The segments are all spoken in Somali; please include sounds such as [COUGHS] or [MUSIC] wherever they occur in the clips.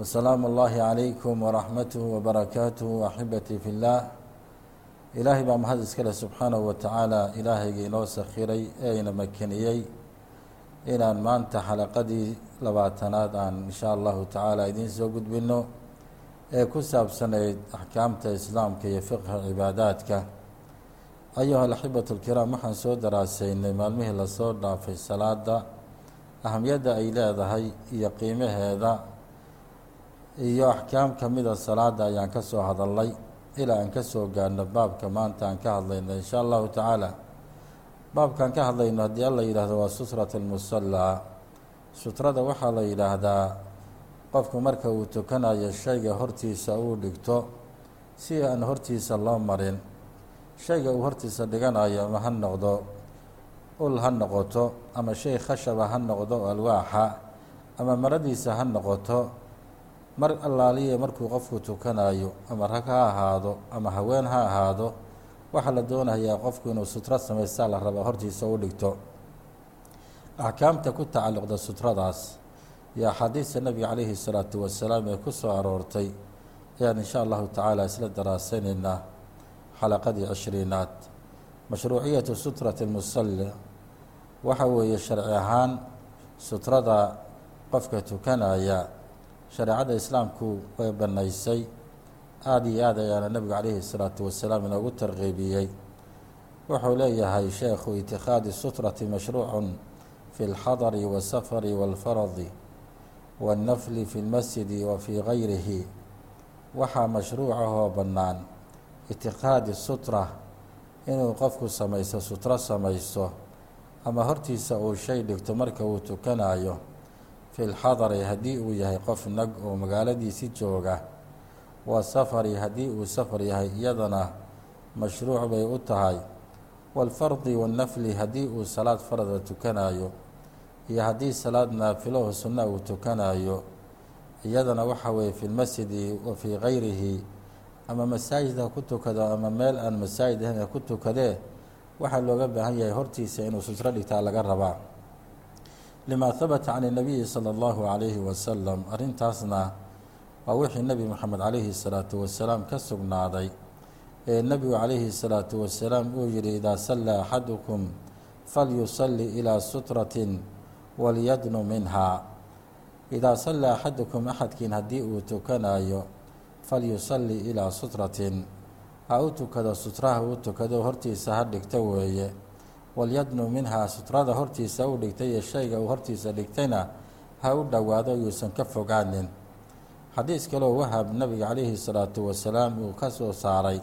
وسلام الله عليكم ورحمته وبركاته أحبتي في الله ilaahay baa mahad iskale subxaanahu wa tacaala ilaahayga inoo sakhiray ee ina makeniyey inaan maanta xalaqadii labaatanaad aan insha allahu tacaala idiin soo gudbino ee ku saabsanayd axkaamta islaamka iyo fiqha cibaadaadka ayuha alaxibatu alkiraam waxaan soo daraaseynay maalmihii lasoo dhaafay salaada ahamiyadda ay leedahay iyo qiimaheeda iyo axkaam ka mida salaada ayaan ka soo hadalnay ilaa aan ka soo gaarno baabka maanta aan ka hadlayno insha allahu tacaala. Baabkaan ka hadlayno haddii alla yidhaahdo waa sutrat almusallaa sutrada waxaa la yidhaahdaa qofku marka uu tukanayo shayga hortiisa uu dhigto si aan hortiisa loo marin. Shayga uu hortiisa dhiganayo ama ha noqdo ul ha noqoto ama shay khashaba ha noqdo alwaaxa ama maradiisa ha noqoto mar allaaliya markuu qofku tukanayo ama rag ha ahaado ama haween ha ahaado waxaa la doonayaa qofku inuu sutro samaystaa la rabaa hortiisa u dhigto. Axkaamta ku tacalluqda sutradaas iyo axaadiista nabiga calayhi salaatu wasalaam ee ku soo aroortay ayaan insha allahu tacaala isla daraasanaynaa xalaqadii cishriinaad mashruuciyatu sutrati lmusalli waxa weeye sharci ahaan sutrada qofka tukanaya shareecadda islaamku way bannaysay. Aada iyo aad ayaana nebigu calayhi salaatu wasalaam inoogu tarqiibiyey. Wuxuu leeyahay sheekhu itikhaadi sutrati mashruucun fi lxadari wasafari walfaradi waannafli fi lmasjidi wa fii gayrihi. Waxaa mashruucahoo bannaan. Itikhaadi sutra inuu qofku samaysto sutro samaysto ama hortiisa uu shay dhigto marka uu tukanayo fi lxadari haddii uu yahay qof nag oo magaaladiisi jooga wa safari haddii uu safar yahay iyadana mashruuc bay u tahay. Waalfardi waannafli haddii uu salaad farada tukanayo iyo haddii salaad naafiloho sunna uu tukanayo iyadana waxa weeye fi lmasjidi wa fii gayrihi ama masaajid ha ku tukado ama meel aan masaajid ahayn ha ku tukadee waxaa looga baahan yahay hortiisa inuu sutro dhigtaa laga rabaa lima habata can اnabiyi salى اllahu calayhi wasalam arrintaasna waa wixii nebi moxamed calayhi الsalaatu wasalaam ka sugnaaday ee nebigu calayhi الsalaatu wasalaam uu yihi idaa sallaa axadukum falyusalli ilaa sutratin walyadnu minhaa idaa sallaa axadukum axadkiin haddii uu tukanayo falyusalli ilaa sutratin ha u tukado sutraha u tukado hortiisa ha dhigto weeye walyadnu minhaa sutrada hortiisa u dhigtay iyo shayga uu hortiisa dhigtayna ha u dhowaado yuusan ka fogaanin. Xadiis kaloo wahab nabiga calayhi salaatu wasalaam uu ka soo saaray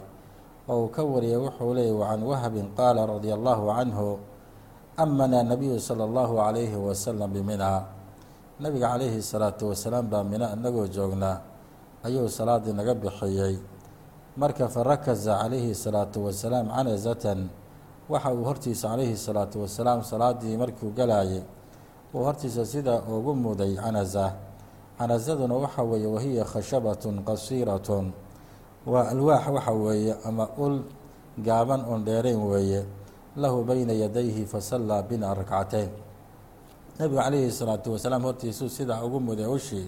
oo uu ka wariyay wuxuu leeyay wacan wahabin qaala radia allahu canhu amana nabiyu sala allahu calayhi wasalam biminaa nabiga calayhi salaatu wasalaam baa mina inagoo joognaa ayuu salaadii naga bixiyey. Marka farakaza calayhi salaatu wasalaam canazatan waxa uu hortiisa calayhi salaatu wasalaam salaadii markuu galaayay uu hortiisa sida ugu muday canaza. Canazaduna waxa weeye wahiya khashabatun qasiiratun waa alwaax waxa weeye ama ul gaaban oon dheerayn weeye. Lahu beyna yadayhi fasallaa bina rakcateyn nebigu calayhi salaatu wasalaam hortiisuu sidaa ugu muday ushii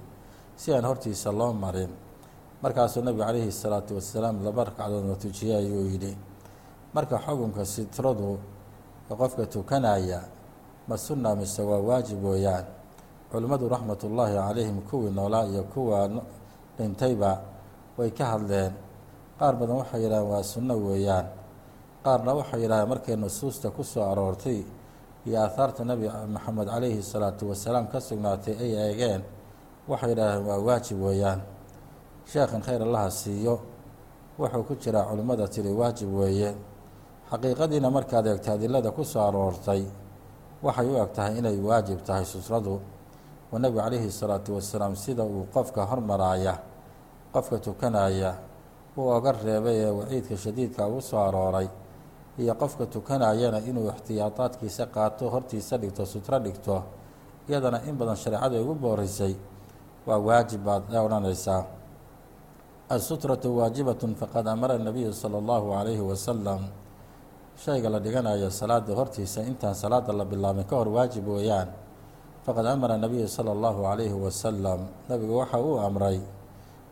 si aan hortiisa loo marin. Markaasuu nebigu calayhi salaatu wasalaam laba ragcadoodna tujiyey ayuu yidhi marka xukunka sitradu qofka tukanaya ma sunna mise waa waajib weeyaan? Culimmadu raxmatullaahi calayhim kuwii noolaa iyo kuwa dhintayba way ka hadleen. Qaar badan waxay yidhahdeen waa sunno weeyaan. Qaarna waxay yidhahdeen markay nusuusta ku soo aroortay iyo aahaarta nebi maxamed calayhi salaatu wasalaam ka sugnaatay ay eegeen waxay yidhahdeen waa waajib weeyaan. Sheekhan khayr allaha siiyo wuxuu ku jiraa culimmada tiri waajib weeye xaqiiqadiina markaad eegto adilada ku soo aroortay waxay u eg tahay inay waajib tahay sutradu oo nebigu calayhi salaatu wasalaam sida uu qofka hormaraaya qofka tukanaya uu oga reebay ee waciidka shadiidka ugu soo arooray iyo qofka tukanayana inuu ixtiyaadaadkiisa qaato hortiisa dhigto sutro dhigto iyadana in badan shareecadu ay ugu boorisay waa waajib baad odhanaysaa. Asutratu waajibatun faqad amara nabiyu sala allahu calayhi wasalam shayga la dhiganayo salaada hortiisa intaan salaada la bilaabin ka hor waajib weeyaan. Faqad amara nabiyu sala allahu calayhi wasalam nabigu waxa uu amray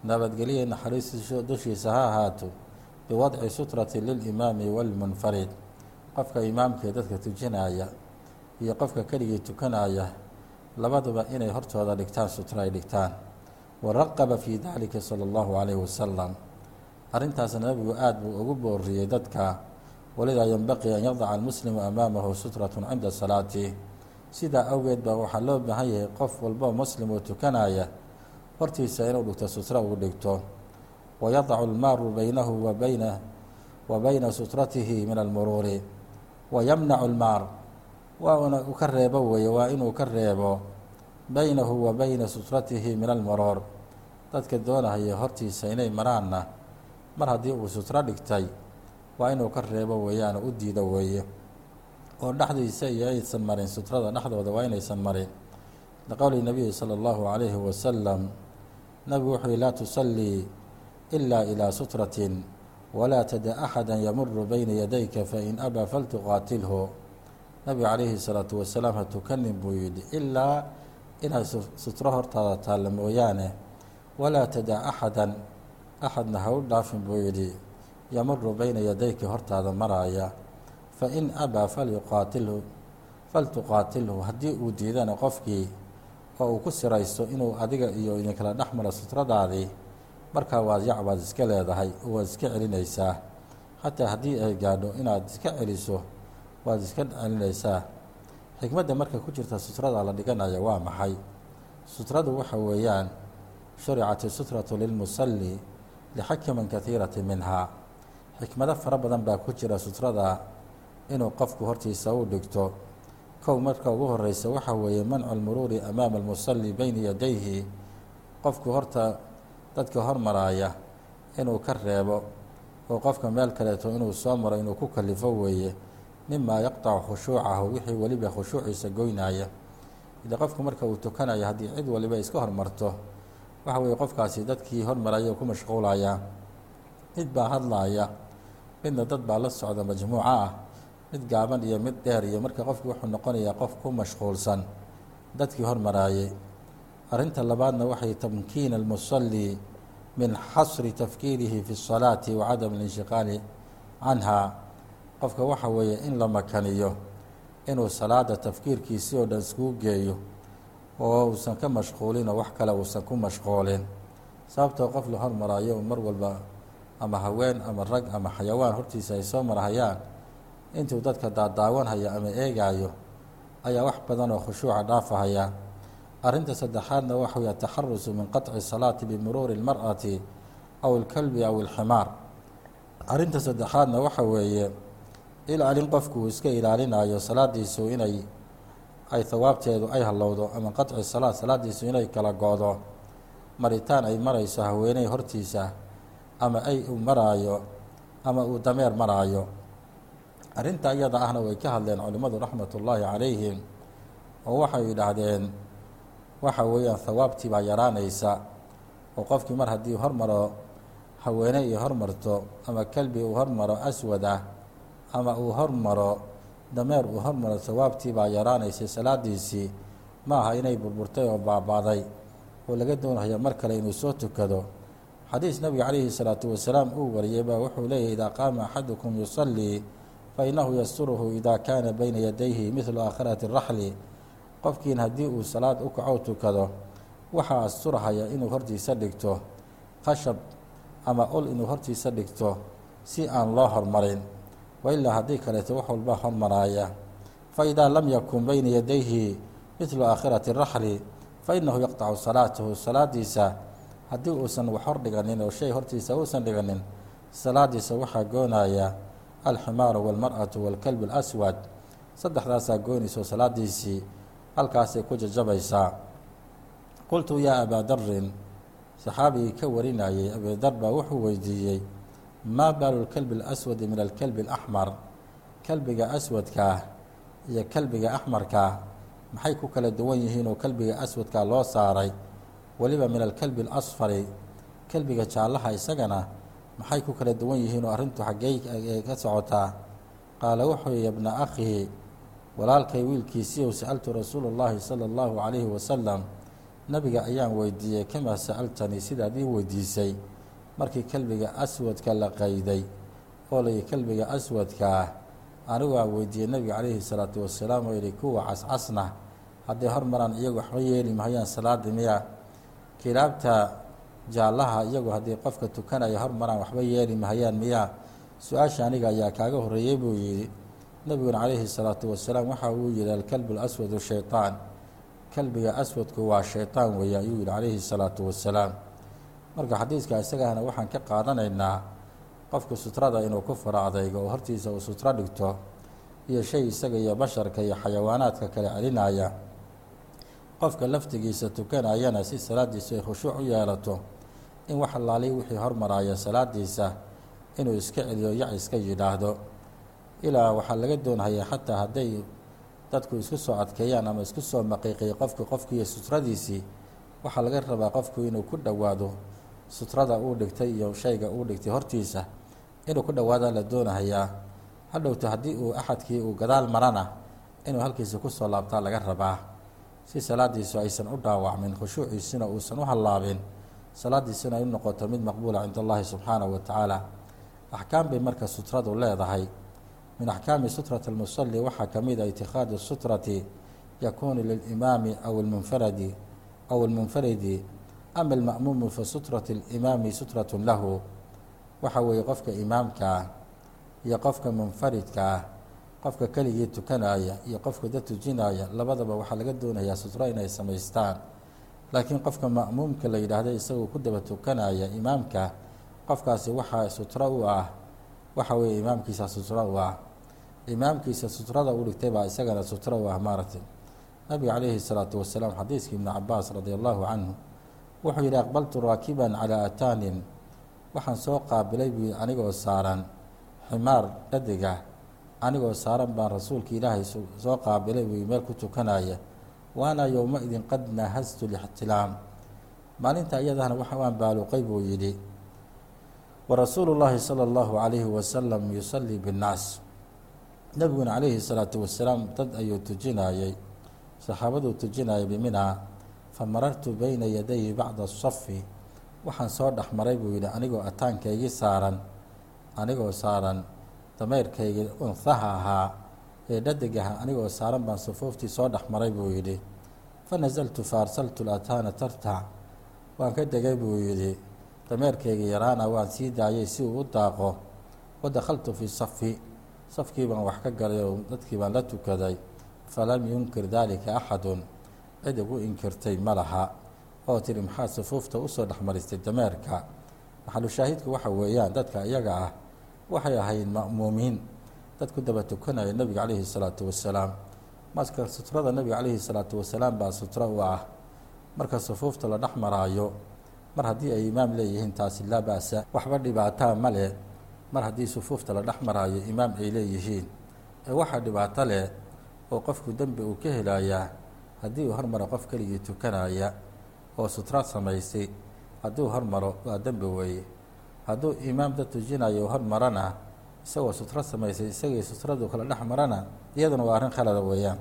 nabadgelye naxariis dushiisa ha ahaato biwadci sutrati lilimaami walmunfarid qofka imaamkee dadka tujinaya iyo qofka keligii tukanaya labaduba inay hortooda dhigtaan sutro ay dhigtaan waraqaba fii dalika sala allahu calayhi wasalam arrintaasna nabigu aada buu ugu booriyey dadka walidaa yenbaqii an yadaca almuslimu amaamahu sutratun cinda salaatih sidaa awgeed baa waxaa loo baahan yahay qof walbo muslim oo tukanaya hortiisa inuu dhigto sutro uu dhigto. Wayadacu almaaru baynahu wa wa bayna sutratihi min almuruuri. Wayamnacu almaar waa una ka reebo weeye waa inuu ka reebo. Baynahu wa bayna sutratihi min almuruur. Dadka doonahaya hortiisa inay maraanna mar haddii uu sutro dhigtay waa inuu ka reebo weeyaan u diido weeye. Oo dhexdiisa iyo aysan marin sutrada dhexdooda waa inaysan marin. Liqowli nabiyi sala allahu calayhi wasalam nabigu wuxuu yihi laa tusallii ilaa ilaa sutratin walaa tada axada yamuru bayna yadayka fain abaa faltuqaatilhu. Nabigu calayhi salaatu wasalaam ha tukanin buu yidhi ilaa inaad sutro hortaada taalla mooyaane walaa tada axadan axadna ha u dhaafin buu yidhi yamuru bayna yadayka hortaada maraaya fain abaa falyuqaatilhu faltuqaatilhu haddii uu diidana qofkii oo uu ku siraysto inuu adiga iyo idinkala dhex maro sutradaadii markaa waad yac baad iska leedahay oo waad iska celinaysaa. Xataa haddii ay gaadho inaad iska celiso waad iska celinaysaa. Xikmadda marka ku jirta sutrada la dhiganaya waa maxay? Sutradu waxa weeyaan shuricat isutratu lilmusalli lixakiman kahiirati minhaa xikmado fara badan baa ku jira sutrada inuu qofku hortiisa u dhigto. Kow marka ugu horeysa waxa weeye mancu lmuruuri amaama almusalli bayna yadayhi. Qofku horta dadka hormaraaya inuu ka reebo oo qofka meel kaleeto inuu soo maro inuu ku kalifo weeye mimaa yaqtacu khushuucahu wixii weliba khushuuciisa goynaya ila qofku marka uu tukanayo haddii cid waliba iska hormarto waxa weeye qofkaasi dadkii hormaraya ku mashquulaya mid baa hadlaaya midna dad baa la socda majmuuco ah mid gaaban iyo mid dheer iyo marka qofku wuxuu noqonayaa qof ku mashquulsan dadkii hormaraayey arrinta labaadna waxay tamkiin almusali min xasri tafkiirihi fi الsalaati wa cadam alinshiqaali canha. Qofka waxa weeye in la makaniyo inuu salaada tafkiirkiisii oo dhan iskuu geeyo oo uusan ka mashquulin oo wax kale uusan ku mashquulin. Sababtoo qof la hormaraayo mar walba ama haween ama rag ama xayawaan hortiisa ay soo marahayaan intuu dadka daadaawanhayo ama eegaayo ayaa wax badan oo khushuuca dhaafahaya arrinta saddexaadna waxa wey ataxarusu min qaطci salaati bimuruuri اlmar'ati aw اlkalbi aw اlximaar arrinta saddexaadna waxa weeye ilaalin qofku uu iska ilaalinayo salaadiisu inay ay hawaabteedu ay hallowdo ama qaطci salaad salaadiisu inay kala go-do maritaan ay marayso haweeney hortiisa ama ay uu maraayo ama uu dameer maraayo. Arrinta iyada ahna way ka hadleen culimmadu raxmat ullaahi calayhim oo waxay yidhaahdeen waxa weeyaan hawaabtii baa yaraanaysa. Oo qofkii mar haddii hormaro haweene iyo hormarto ama kelbi uu hormaro aswad ah ama uu hormaro dameer uu hormaro hawaabtii baa yaraanaysay salaadiisii ma aha inay burburtay oo baabaaday. Oo laga doonayo mar kale inuu soo tukado xadiis nabiga calayhi salaatu wasalaam uu wariyey baa wuxuu leeyahy idaa qaama axadukum yusallii fainahu yasturuhu ida kaana bayna yadayhi midlu aakhirati raxli. Qofkiin haddii uu salaad u kaco tukado waxaa asturahaya inuu hortiisa dhigto khashab ama ol inuu hortiisa dhigto si aan loo hormarin wailaa haddii kaleeto wax walba hormaraaya. Faidaa lam yakun bayna yadayhi midlu aakhirati raxli fainahu yaqtacu salaatahu salaadiisa haddii uusan wax hor dhiganin oo shay hortiisa uusan dhiganin salaadiisa waxaa goonaya alximaaru walmar'atu walkalbu alaswad. Saddexdaasaa goynayso salaadiisii halkaasay ku jajabaysaa. Qultu yaa abaa darin saxaabigii ka warinayay abidar baa wuxuu weydiiyey maa baalu lkelbi اlaswadi min alkelbi اlaxmar kelbiga aswadkaa iyo kelbiga axmarkaa maxay ku kala duwan yihiin oo kelbiga aswadkaa loo saaray weliba min alkelbi اlasfari kelbiga jaallaha isagana maxay ku kala duwan yihiin oo arrintu xaggey ka socotaa qaala wuxuu ya bna akhi walaalkay wiilkiisiiyow sa'altu rasuulu اllahi salى اllahu calayhi wasalam nabiga ayaan weydiiyey kamaa sa'altanii sidaad ii weydiisay markii kelbiga aswadka la qayday oo layihi kelbiga aswadkaa anigu aan weydiiyey nabiga calayhi salaatu wasalaam oo yihi kuwa cascasna hadday hormaraan iyagu waxba yeeli mahayaan salaadii miya kilaabta jaallaha iyagu haddii qofka tukanaya hormaraan waxba yeeli mahayaan miya su'aasha aniga ayaa kaaga horreeyey buu yidhi. Nebiguna calayhi salaatu wasalaam waxa uu yihi alkalbu laswadu shayطaan kelbiga aswadku waa shayطaan weeye ayuu yihi calayhi salaatu wasalaam marka xadiiska isagana waxaan ka qaadanaynaa qofku sutrada inuu ku faro adaygo oo hortiisa uu sutro dhigto iyo shay isaga iyo basharka iyo xayawaanaadka kale celinaya qofka laftigiisa tukanayana si salaadiisu ay khushuuc u yeelato in wax allaalihi wixii hormaraya salaadiisa inuu iska celiyo yac iska yidhaahdo. Ilaa waxaa laga doonhayaa xataa hadday dadku isku soo adkeeyaan ama isku soo maqiiqiyo qofku qofkiiyo sutradiisii waxaa laga rabaa qofku inuu ku dhowaado sutrada uu dhigtay iyo shayga uu dhigtay hortiisa inuu ku dhowaadaa la doonahayaa. Hadhowto haddii uu axadkii uu gadaal marana inuu halkiisa ku soo laabtaa laga rabaa si salaadiisu aysan u dhaawacmin khushuuciisina uusan u hallaabin salaadiisuna ay u noqoto mid maqbuula cinda allahi subxaanahu wa tacaala. Axkaam bay marka sutradu leedahay min axkaami sutrati almusali waxaa ka mid a itikhaadu sutrati yakuunu lilimaami aw lmunfaradi aw almunfaridi ama alma'muumu fa sutrati alimaami sutratun lahu. Waxa weeye qofka imaamkaa iyo qofka munfaridkaa qofka keligii tukanaya iyo qofka dad tujinaya labadaba waxaa laga doonayaa sutro inay samaystaan. Laakiin qofka ma'muumka la yidhaahda isagoo ku daba tukanaya imaamka qofkaasi waxaa sutro u ah waxa weeye imaamkiisa sutro u ah. Imaamkiisa sutrada u dhigtay baa isagana sutro u ah maaragtay. Nabiga calayhi salaatu wasalaam xadiiskii ibni cabaas radi allahu canhu wuxuu yidhi aqbaltu raakiban calaa ataanin. Waxaan soo qaabilay buu anigoo saaran ximaar dhadiga anigoo saaran baan rasuulka ilaahay soo qaabilay buu meel ku tukanaya waana yowma-idin qad naahastu lixtilaam. Maalinta iyadahna waxa waan baaluqay buu yidhi wa rasuulu llaahi sala allahu calayhi wasalam yusallii binnaas. Nebiguna calayhi salaatu wasalaam dad ayuu tujinayey saxaabaduu tujinayay biminaa fa marartu beyna yadayi bacda asafi waxaan soo dhex maray buu yidhi anigoo ataankaygii saaran anigoo saaran dameyrkaygii unhaha ahaa ee dhadig aha anigoo saaran baan sufuuftii soo dhex maray buu yidhi fa nasaltu fa arsaltu lataana tartac waan ka degay buu yidhi dameerkaygii yaraana waan sii daayay si uu u daaqo. Wa dakhaltu fii safi safkii baan wax ka galay oo dadkii baan la tukaday. Falam yunkir daalika axadun. Cid igu inkirtay ma laha. Oo tiri maxaa sufuufta u soo dhexmaristay dameerka. Maxalushaahidku waxa weeyaan dadka iyaga ah waxay ahayd ma'muumiin. Dad ku daba tukanaya nebiga calayhi salaatu wasalaam. Marka sutrada nebiga calayhi salaatu wasalaam baa sutro u ah. Marka sufuufta la dhex maraayo mar haddii ay imaam leeyihiin taasi laa ba'sa. Waxba dhibaataa ma leh. Mar haddii sufuufta la dhex maraayo imaam ay leeyihiin. Ee waxaa dhibaato leh oo qofku dembi uu ka helayaa haddii uu hormaro qof keligii tukanaya oo sutro samaysay hadduu hormaro waa dembi weeye hadduu imaam dad tujinayo hormarana isagoo sutro samaysay isagii sutradu kala dhex marana iyaduna waa arrin khalada weeyaan.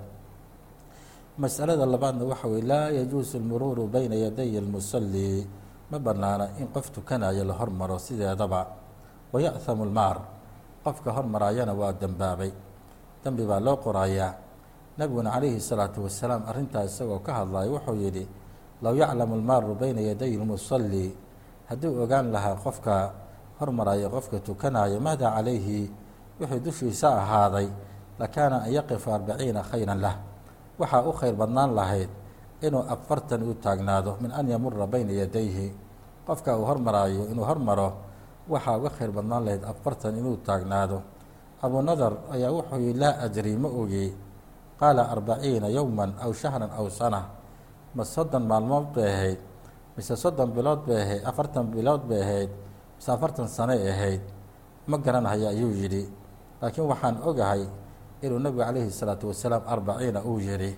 Masalada labaadna waxa weye laa yajuusu lmuruuru beyna yaday almusalli. Ma banaana in qof tukanayo la hormaro sideedaba. Waya'hamu lmaar qofka hormaraayana waa dembaabay dembi baa loo qorayaa. Nebiguna calayhi salaatu wasalaam arrintaa isagoo ka hadlayo wuxuu yidhi low yaclamu lmaaru beyna yaday lmusalli hadduu ogaan lahaa qofka hormaraya qofka tukanayo maada calayhi wixii dushiisa ahaaday lakaana an yaqifa arbaciina khayran lah. Waxaa u khayr badnaan lahayd inuu afartan u taagnaado min an yamura beyna yadayhi. Qofka uu hormaraayo inuu hormaro waxaa uga khayr badnaan lahayd afartan inuu taagnaado. Abunadar ayaa wuxuu yihi laa adri ma ogi. Qaala arbaciina yowman aw shahran aw sana. Ma soddon maalmood bay ahayd mise soddon bilood bay ahayd afartan bilood bay ahayd mise afartan sanay ahayd ma garanhayo ayuu yidhi. Laakiin waxaan ogahay inuu nebigu calayhi salaatu wasalaam arbaciina uu yidhi.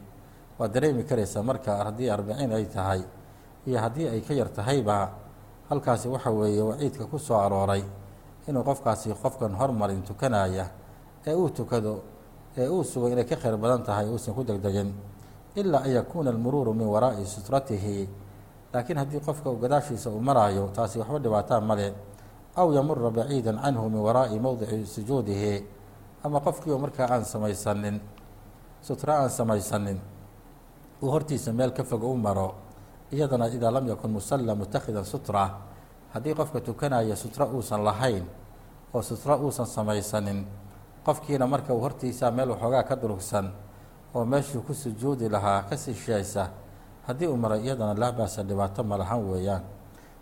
Waad dareemi karaysaa marka haddii arbaciin ay tahay iyo haddii ay ka yar tahayba halkaasi waxa weeye waciidka ku soo arooray inuu qofkaasi qofkan hormarin tukanaya ee uu tukado ee uu sugo inay ka khayr badan tahay uusan ku degdegin. Ilaa an yakuuna almuruuru min waraa'i sutratihi laakiin haddii qofka uu gadaashiisa uu maraayo taasi waxba dhibaataa male aw yamura baciida canhu min waraa'i mowdici sujuudihi. Ama qofkii oo markaa aan samaysanin sutra aan samaysanin uu hortiisa meel ka fog u maro iyadana idaa lam yakun musalla mutakhidan sutra haddii qofka tukanaya sutra uusan lahayn oo sutra uusan samaysanin qofkiina marka uu hortiisa meel waxoogaa ka durugsan oo meeshuu ku sujuudi lahaa ka sishaysa haddii uu maro iyadana laa baasa dhibaato malahan weeyaan.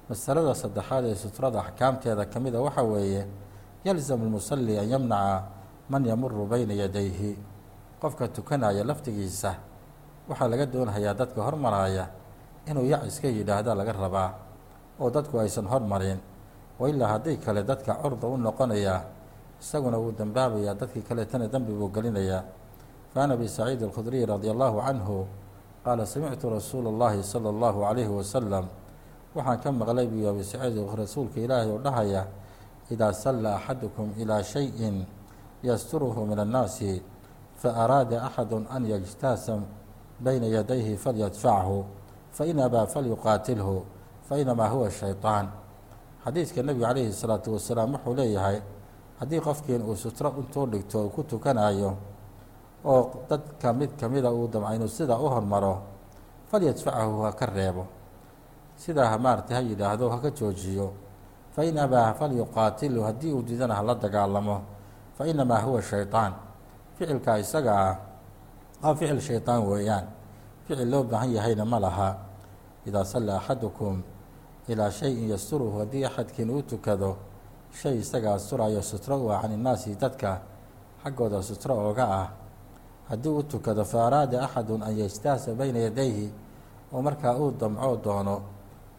Masalada saddexaad ee sutrada axkaamteeda ka mid a waxaa weeye yalzamu lmusalli an yamnaca man yamuru bayna yadayhi. Qofka tukanaya laftigiisa waxaa laga doonhayaa dadka hormaraya inuu yac iska yidhaahda laga rabaa oo dadku aysan hormarin wa ilaa haddii kale dadka curda u noqonayaa isaguna wuu dembaabayaa dadkii kaleetana dembi buu gelinayaa. Facan abi saciid alkhudriy radi allahu canhu qaala samictu rasuula اllahi salى اllahu calayhi wasalam waxaan ka maqlay buu abi saciid rasuulka ilaahay oo dhahaya idaa salla axadukum ilaa shayin yasturuhu min annaasi faaraada axadu an yajtaasa bayna yadayhi falyadfachu fain abaa falyuqaatilhu fainamaa huwa shayطaan xadiidka nebigu calayhi salaatu wasalaam wuxuu leeyahay haddii qofkiin uu sutro intuu dhigto uu ku tukanayo oo dadka mid kamida uu damca inuu sidaa u hormaro falyadfachu ha ka reebo. Sidaa maarata ha yidhaahdo haka joojiyo. Fain abaa falyuqaatilhu haddii uu didana hala dagaalamo fainamaa huwa shayطaan ficilkaa isaga ah waa ficil shayطaan weeyaan. Ficil loo baahan yahayna ma laha. Idaa salla axadukum ilaa shayin yasturuhu haddii axadkiin uu tukado shay isaga asturayo sutro u can innaasi dadka xaggooda sutro ooga ah haddii uu tukado fa araada axadun an yajtaasa bayna yadayhi oo markaa uu damcoo doono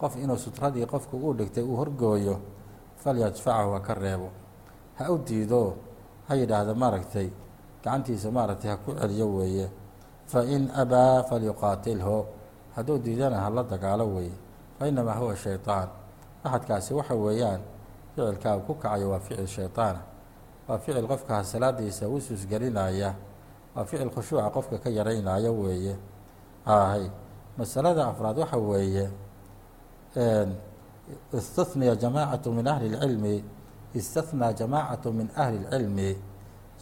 qof inuu sutradii qofku uu dhigtay uu horgooyo falyadfachu ha ka reebo. Ha u diido ha yidhaahda maaragtay gacantiisa maaragtay ha ku celiyo weeye. Fain abaa falyuqaatilhu hadduu diidana hala dagaalo weeye. Fainamaa huwa shayطaan axadkaasi waxa weeyaan ficilkaa uu ku kacayo waa ficil shayطaana waa ficil qofkaa salaadiisa usus gelinaya waa ficil khushuuca qofka ka yaraynayo weeye hay masalada afraad waxa weeye istahniya jamaacatu min ahli اlcilmi istahnaa jamaacatu min ahli اlcilmi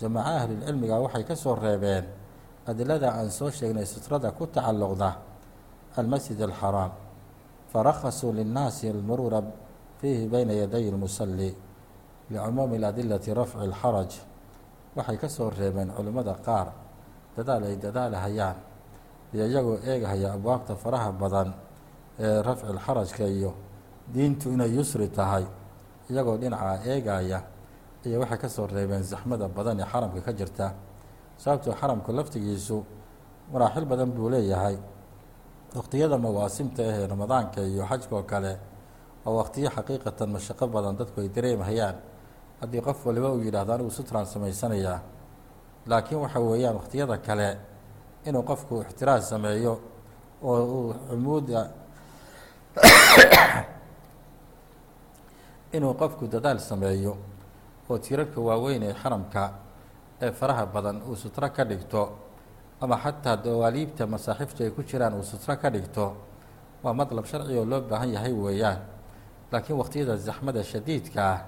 jamaaco ahlilcilmiga waxay ka soo reebeen adilada aan soo sheegnay sutrada ku tacalluqda almasjid alxaraam farakasuu linnaasi almuruura fiihi bayna yaday اlmusali licumuumi اladilati rafci اlxaraj waxay ka soo reebeen culimmada qaar dadaal ay dadaalahayaan iyo iyagoo eegahaya abwaabta faraha badan ee rafci lxarajka iyo diintu inay yusri tahay iyagoo dhinacaa eegaya iyo waxay ka soo reebeen zaxmada badan ee xaramka ka jirta. Sababtoo xaramku laftigiisu maraaxil badan buu leeyahay. Waqtiyada mawaasimta ahee ramadaanka iyo xajkoo kale oo waqtiyo xaqiiqatan mashaqo badan dadku ay dareemhayaan haddii qof waliba uu yidhahdo anigu sutraan samaysanayaa laakiin waxa weeyaan waqtiyada kale inuu qofku ixtiraas sameeyo oo uu cumuuda [COUGHS] inuu qofku dadaal sameeyo oo tirarka waaweyn ee xaramka ee faraha badan uu sutro ka dhigto ama xataa dawaaliibta masaaxiifta ay ku jiraan uu sutro ka dhigto waa madlab sharci oo loo baahan yahay weeyaan. Laakiin waqtiyada zaxmada shadiidka ah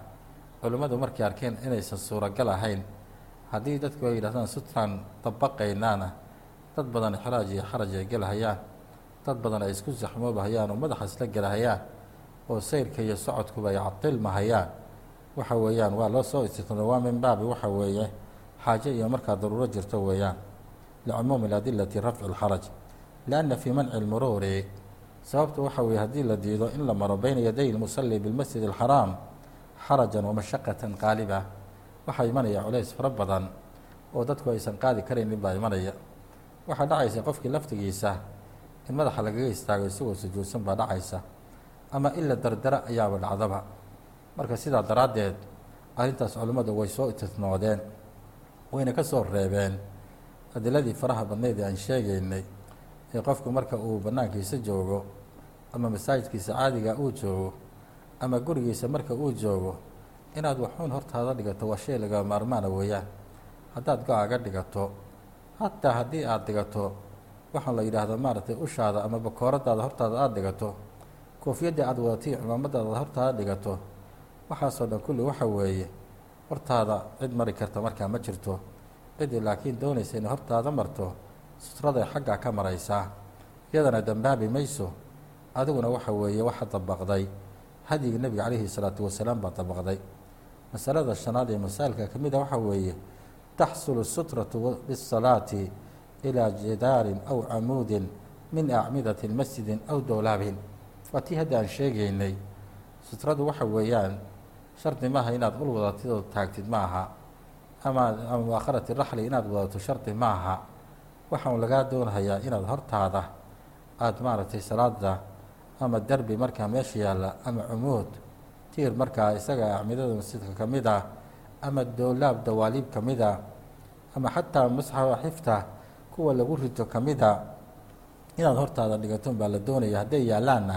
culimmadu markay arkeen inaysan suuragal ahayn haddii dadku ay yidhahdaan sutraan dabaqaynaana dad badan xiraaj iyo xaraj ay gelahayaan dad badan ay isku saxmoobahayaan oo madaxa isla gelahayaan oo sayrka iyo socodkuba ay cadilmahayaan waxa weeyaan waa loo soo istitno waa min baabi waxa weeye xaaje iyo markaa daruuro jirto weeyaan. Licumuumi adilati rafci اlxaraj lianna fii manci lmuruuri sababtu waxa weeye haddii la diido in la maro bayna yaday lmusali bilmasjid اlxaraam xarajan wamashaqatan qaaliba waxaa imanaya culays fara badan oo dadku aysan qaadi karaynin baa imanaya. Waxaa dhacaysa qofkii laftigiisa in madaxa lagaga istaago isagoo sujuudsan baa dhacaysa ama ila dardara ayaaba dhacdaba. Marka sidaa daraaddeed arrintaas culimmadu way soo istisnoodeen wayna ka soo reebeen. Adiladii faraha badneyd ee aan sheegaynay ee qofku marka uu bannaankiisa joogo ama masaajidkiisa caadiga uu joogo ama gurigiisa marka uu joogo inaad waxuun hortaada dhigato waa shay laga maarmaana weeyaan. Haddaad go'aaga dhigato hataa haddii aada dhigato waxaa la yidhaahdo maaragtay ushaada ama bakooradaada hortaada aada dhigato koofiyadii aada wadatay cimaamadaada hortaada dhigato waxaasoo dhan kulli waxa weeye hortaada cid mari karta markaa ma jirto. Cidii laakiin doonaysa inay hortaada marto sutraday xaggaa ka maraysaa. Iyadana dambaabi mayso adiguna waxa weeye waxa dabaqday hadyiga nebiga calayhi salaatu wasalaam baa dabaqday masalada shanaad ee masaa'ilka ka mid a waxa weeye taxsulu sutratu bisalaati ilaa jidaarin aw camuudin min acmidati masjidin aw dowlaabin. Waa tii hadda aan sheegaynay sutradu waxa weeyaan shardi maaha inaad ul wadatid oo taagtid ma aha ama ama muaakharati raxli inaad wadato shardi ma aha waxaan lagaa doonahayaa inaad hortaada aada maaragtay salaada ama derbi markaa meesha yaalla ama cumuud tiir markaa isaga acmidada masjidka ka mid ah ama doolaab dawaaliib ka mid a ama xataa masxafa xifta kuwa lagu rito ka mid a inaad hortaada dhigaton baa la doonaya hadday yaallaanna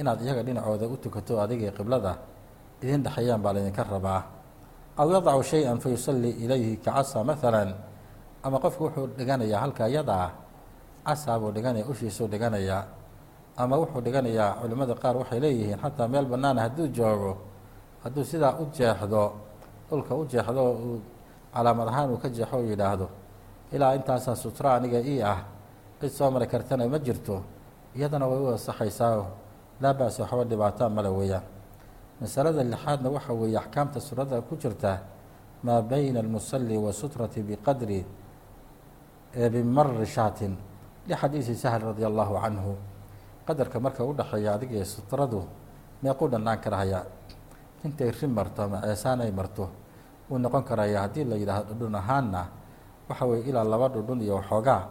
inaad iyaga dhinacooda u tukato adigii qiblada idin dhexeeyaan baa laydinka rabaa. Aw yadacu shay-an fa yusallii ilayhi kacasa maalan ama qofku wuxuu dhiganayaa halka iyada ah casaa buu dhiganaya ushiisuu dhiganayaa ama wuxuu dhiganayaa culimmada qaar waxay leeyihiin xataa meel bannaana hadduu joogo hadduu sidaa u jeexdo dhulka u jeexdo uu calaamad ahaan uu ka jeexo u yidhaahdo ilaa intaasaa sutra aniga ii ah cid soo mari kartana ma jirto iyadana way u ansaxaysaao laa ba-sa waxba dhibaataa male weeyaan. Masalada lixaadna waxa weeye axkaamta surada ku jirta maa bayna almusalli wasutrati biqadri bimari shaatin. Lixadiisi sahl radia allahu canhu qadarka marka u dhexeeya adiga iyo sutradu meequu dhannaan karahayaa intay ri marto ama ceesaan ay marto wuu noqon karayaa haddii la yidhaahdo dhudhun ahaanna waxa weeye ilaa laba dhudhun iyo waxoogaa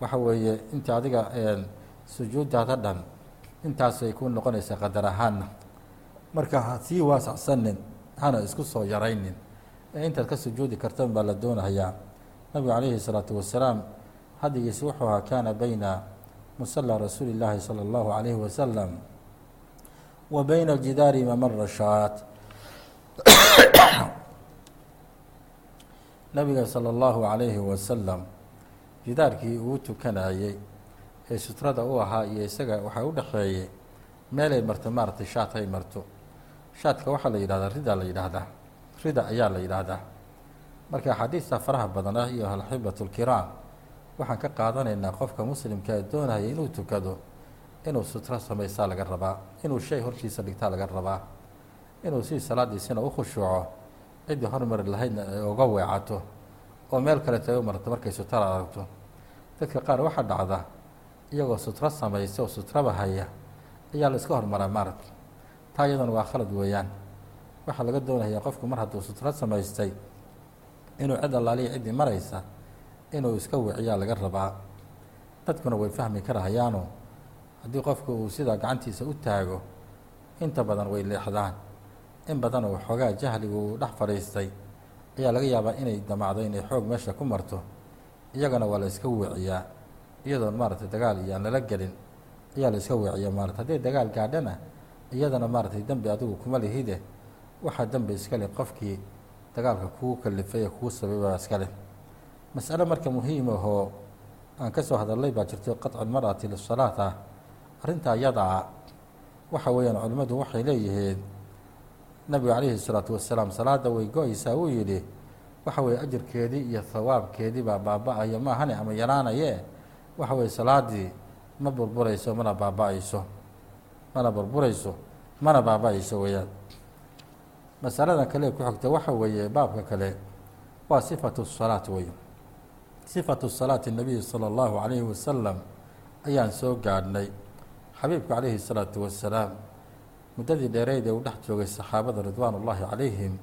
waxa weeye inta adiga sujuuddaada dhan intaasay ku noqonaysaa qadar ahaanna. Marka ha sii waasacsanin hana isku soo yaraynin. Ee intaad ka sujuudi kartan baa la doonahayaa nabigu calayhi salaatu wasalaam hadigiisi wuxuu ahaa kaana bayna musala rasuuli llaahi salى اllahu calayhi wasalam wa bayna aljidaari mamara shaat [COUGHS] nabiga salى اllahu calayhi wasalam jidaarkii uu tukanayey ee sutrada u ahaa iyo isaga waxaa u dhexeeyey meelay marto maaragtay shaat ay marto shaadka waxaa la yidhahdaa ridaa la yidhaahdaa rida ayaa la yidhaahdaa marka axaadiista faraha badan ah iyo alxibatu lkiraam waxaan ka qaadanaynaa qofka muslimka ee doonaya inuu tukado inuu sutro samaysaa laga rabaa inuu shay hortiisa dhigtaa laga rabaa inuu si salaadiisina u khushuuco ciddii hormari lahaydna ay uga weecato oo meel kaleeta ay u marto markay sutro aragto dadka qaar waxaa dhacda iyagoo sutro samaysa oo sutraba haya ayaa la iska hormaraa maarag taa iyaduna waa khalad weeyaan. Waxaa laga doonayaa qofku mar hadduu sutro samaystay inuu cid allaaliya ciddii maraysa inuu iska wiciyaa laga rabaa. Dadkuna way fahmi karahayaano haddii qofku uu sidaa gacantiisa u taago inta badan way leexdaan. In badanoo waxoogaa jahligu uu dhex fadhiistay ayaa laga yaabaa inay damacdo inay xoog meesha ku marto. Iyagana waa la iska wiciyaa iyadoon maaragtay dagaal iyo aan lala gelin ayaa la iska wiciyaa maarata hadday dagaal gaadhana iyadana maaragtay dembi adigu kuma lihide. Waxaa dembi iska leh qofkii dagaalka kuu kalifay ee kuu sababaa iska leh mas'ale marka muhiim ahoo aan ka soo hadalnay baa jirto qaطcu lmar'ati lisalaat ah arrintaa yadaa waxa weeyaan culimmadu waxay leeyihiin nabigu calayhi الsalaatu wasalaam salaada way go-aysaa uu yidhi waxa weeye ajirkeedii iyo hawaabkeedii baa baaba-aya maahane ama yaraanaye waxa weye salaadii ma burburayso mana baaba-ayso mana burburayso mana baaba-ayso weeyaan masalada kale ku xigta waxa weeye baabka kale waa sifatu salaat wey sifatu salaati nabiyi sala allahu calayhi wasalam ayaan soo gaadhnay. Xabiibku calayhi salaatu wasalaam muddadii dheereed ee uu dhex joogay saxaabada ridwaanullaahi calayhim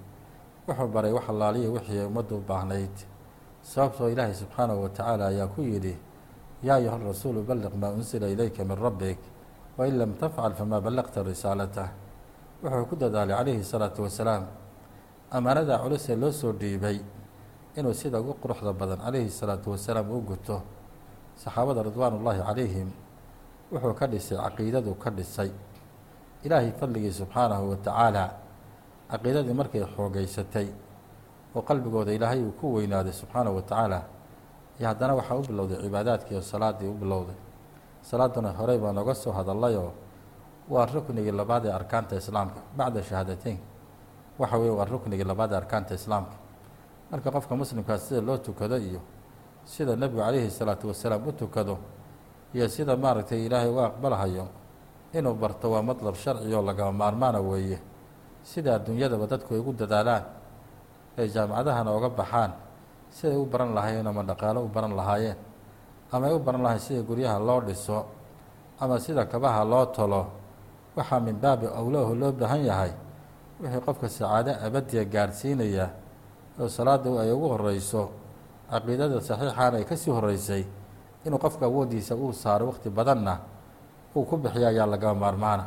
wuxuu baray wax allaaliya wixii ay ummaddu u baahnayd. Sababtoo ilaahay subxaanahu wa tacaala ayaa ku yidhi yaa ayuha rasuulu balliq maa unsila ilayka min rabbik wain lam tafcal famaa ballaqta risaalata. Wuxuu ku dadaalay calayhi salaatu wasalaam ammaanadaa culus ee loo soo dhiibay inuu sida ugu quruxda badan calayhi salaatu wasalaam u guto saxaabada ridwaan ullaahi calayhim wuxuu ka dhisay caqiidadu ka dhisay. Ilaahay fadligii subxaanahu wa tacaala caqiidadii markay xoogeysatay oo qalbigooda ilaahay uu ku weynaaday subxaanahu wa tacaala iyo haddana waxaa u bilowday cibaadaadkii oo salaaddii u bilowday. Salaaduna horey baa nooga soo hadallayoo waa ruknigii labaad ee arkaanta islaamka bacda shahaadateyn. Waxa weye waa ruknigii labaad ee arkaanta islaamka marka qofka muslimkaa sida loo tukado iyo sida nebigu calayhi salaatu wasalaam u tukado iyo sida maaragtay ilaahay uga aqbalahayo inuu barto waa madlab sharci oo lagama maarmaana weeye. Sida adduunyadaba dadku ay ugu dadaalaan ay jaamacadahana oga baxaan siday u baran lahaayeen ama dhaqaalo u baran lahaayeen ama ay u baran lahayen sida guryaha loo dhiso ama sida kabaha loo tolo waxaa min baabi awlaahu loo baahan yahay. Wixii qofka sacaado abadiya gaadhsiinaya oo salaada ay ugu horeyso caqiidada saxiixaana ay ka sii horeysay inuu qofka awoodiisa uu saaro waqti badanna uu ku bixiya ayaa lagama maarmaana.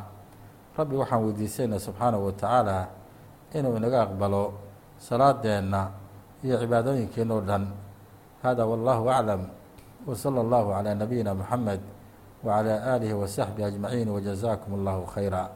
Rabbi waxaan weydiisayna subxaanahu wa tacaala inuu inaga aqbalo salaadeenna iyo cibaadooyinkeen oo dhan. Hada wallahu aclam wa sala allahu calaa nabiyina moxamed wacalaa aalihi wa saxbihi ajmaciin wajazaakum allahu khayra